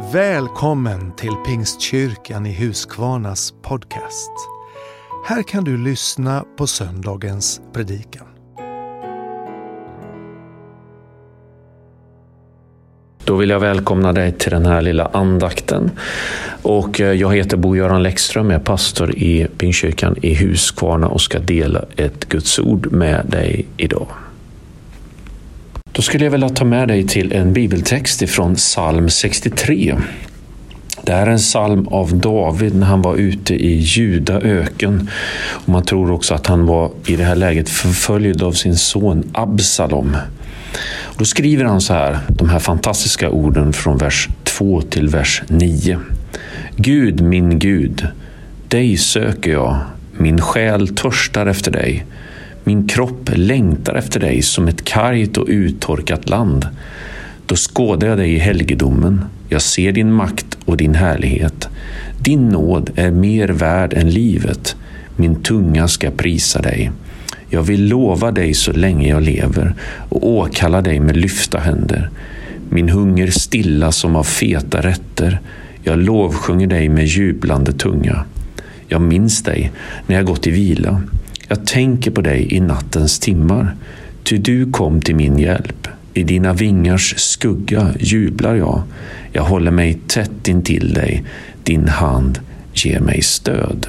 Välkommen till Pingstkyrkan i Huskvarnas podcast. Här kan du lyssna på söndagens predikan. Då vill jag välkomna dig till den här lilla andakten. Och eh, jag heter Bo-Göran Läckström, jag är pastor i Pingstkyrkan i Huskvarna och ska dela ett Guds ord med dig idag. Då skulle jag vilja ta med dig till en bibeltext ifrån psalm 63. Det här är en psalm av David när han var ute i Juda öken. Och man tror också att han var i det här läget förföljd av sin son Absalom. då skriver han så här, de här fantastiska orden från vers 2 till vers 9. Gud, min Gud, dig söker jag, min själ törstar efter dig. Min kropp längtar efter dig som ett kargt och uttorkat land. Då skådar jag dig i helgedomen. Jag ser din makt och din härlighet. Din nåd är mer värd än livet. Min tunga ska prisa dig. Jag vill lova dig så länge jag lever och åkalla dig med lyfta händer. Min hunger stilla som av feta rätter. Jag lovsjunger dig med jublande tunga. Jag minns dig när jag gått i vila. Jag tänker på dig i nattens timmar, ty du kom till min hjälp. I dina vingars skugga jublar jag. Jag håller mig tätt intill dig. Din hand ger mig stöd.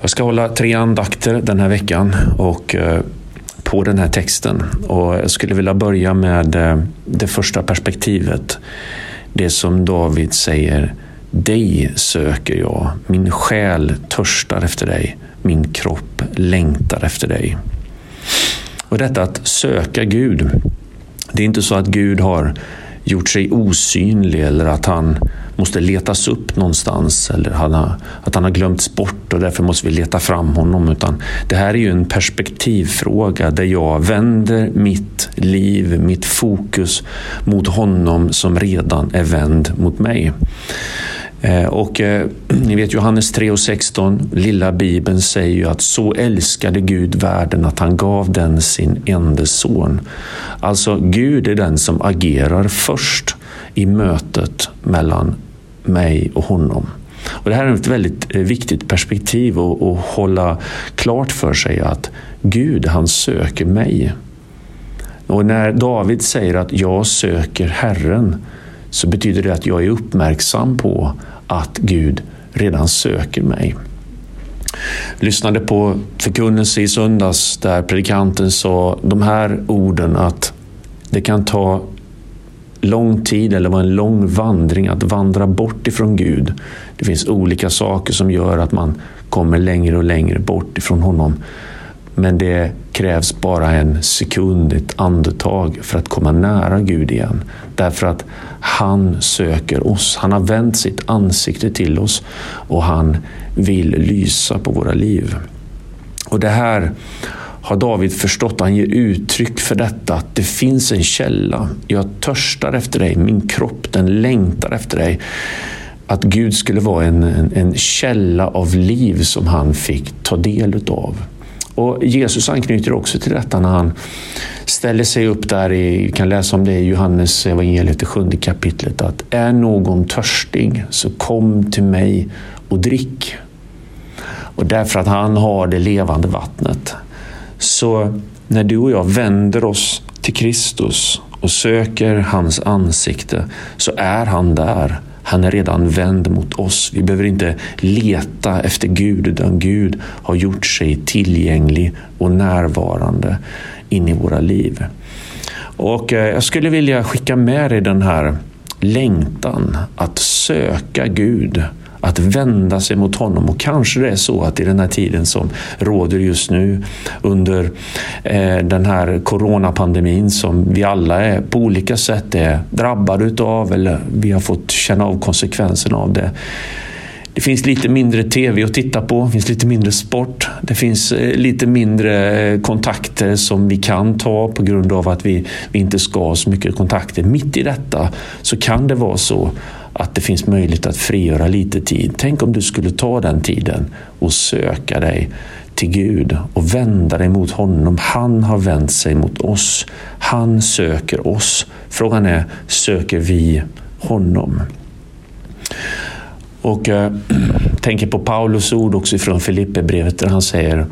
Jag ska hålla tre andakter den här veckan och eh, på den här texten. Och jag skulle vilja börja med eh, det första perspektivet. Det som David säger dig söker jag, min själ törstar efter dig, min kropp längtar efter dig. Och detta att söka Gud, det är inte så att Gud har gjort sig osynlig eller att han måste letas upp någonstans eller att han har glömts bort och därför måste vi leta fram honom. Utan det här är ju en perspektivfråga där jag vänder mitt liv, mitt fokus mot honom som redan är vänd mot mig. Eh, och eh, ni vet Johannes 3 och 16, lilla bibeln säger ju att så älskade Gud världen att han gav den sin enda son. Alltså Gud är den som agerar först i mötet mellan mig och honom. Och det här är ett väldigt eh, viktigt perspektiv att, att hålla klart för sig att Gud han söker mig. Och när David säger att jag söker Herren så betyder det att jag är uppmärksam på att Gud redan söker mig. Jag lyssnade på förkunnelse i söndags där predikanten sa de här orden att det kan ta lång tid eller vara en lång vandring att vandra bort ifrån Gud. Det finns olika saker som gör att man kommer längre och längre bort ifrån honom. Men det krävs bara en sekund, ett andetag för att komma nära Gud igen. Därför att han söker oss. Han har vänt sitt ansikte till oss och han vill lysa på våra liv. Och det här har David förstått. Han ger uttryck för detta, att det finns en källa. Jag törstar efter dig, min kropp den längtar efter dig. Att Gud skulle vara en, en, en källa av liv som han fick ta del utav. Och Jesus anknyter också till detta när han ställer sig upp där, i, vi kan läsa om det i Johannes evangeliet, det sjunde kapitlet, att är någon törstig så kom till mig och drick. Och därför att han har det levande vattnet. Så när du och jag vänder oss till Kristus och söker hans ansikte så är han där han är redan vänd mot oss. Vi behöver inte leta efter Gud, utan Gud har gjort sig tillgänglig och närvarande in i våra liv. Och eh, jag skulle vilja skicka med dig den här längtan att söka Gud att vända sig mot honom. Och kanske det är så att i den här tiden som råder just nu under eh, den här coronapandemin som vi alla är på olika sätt är drabbade utav eller vi har fått känna av konsekvenserna av det. Det finns lite mindre tv att titta på, det finns lite mindre sport, det finns eh, lite mindre eh, kontakter som vi kan ta på grund av att vi, vi inte ska ha så mycket kontakter. Mitt i detta så kan det vara så att det finns möjlighet att frigöra lite tid. Tänk om du skulle ta den tiden och söka dig till Gud och vända dig mot honom. Han har vänt sig mot oss. Han söker oss. Frågan är, söker vi honom? Och eh, jag tänker på Paulus ord också från Filipperbrevet där han säger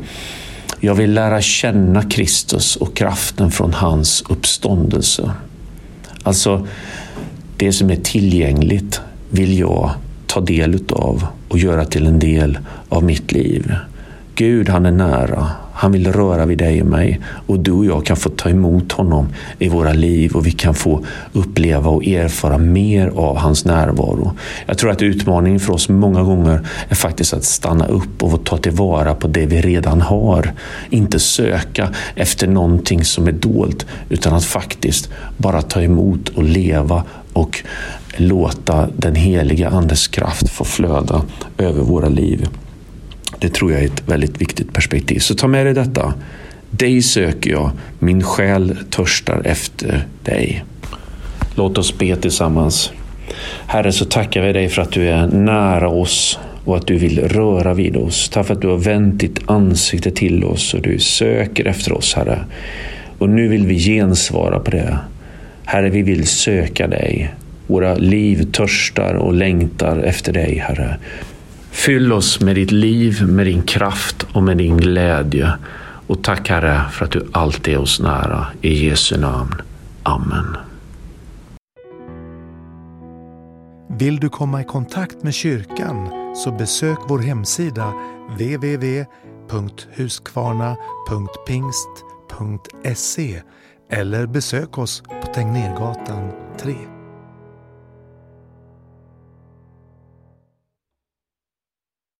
Jag vill lära känna Kristus och kraften från hans uppståndelse. Alltså, det som är tillgängligt vill jag ta del utav och göra till en del av mitt liv. Gud, han är nära. Han vill röra vid dig och mig och du och jag kan få ta emot honom i våra liv och vi kan få uppleva och erfara mer av hans närvaro. Jag tror att utmaningen för oss många gånger är faktiskt att stanna upp och ta tillvara på det vi redan har. Inte söka efter någonting som är dolt utan att faktiskt bara ta emot och leva och låta den heliga Andes kraft få flöda över våra liv. Det tror jag är ett väldigt viktigt perspektiv. Så ta med dig detta. Dig söker jag, min själ törstar efter dig. Låt oss be tillsammans. Herre, så tackar vi dig för att du är nära oss och att du vill röra vid oss. Tack för att du har vänt ditt ansikte till oss och du söker efter oss, Herre. Och nu vill vi gensvara på det. Herre, vi vill söka dig. Våra liv törstar och längtar efter dig, Herre. Fyll oss med ditt liv, med din kraft och med din glädje. Och tack Herre för att du alltid är oss nära. I Jesu namn. Amen. Vill du komma i kontakt med kyrkan så besök vår hemsida www.huskvarna.pingst.se eller besök oss på Tegnérgatan 3.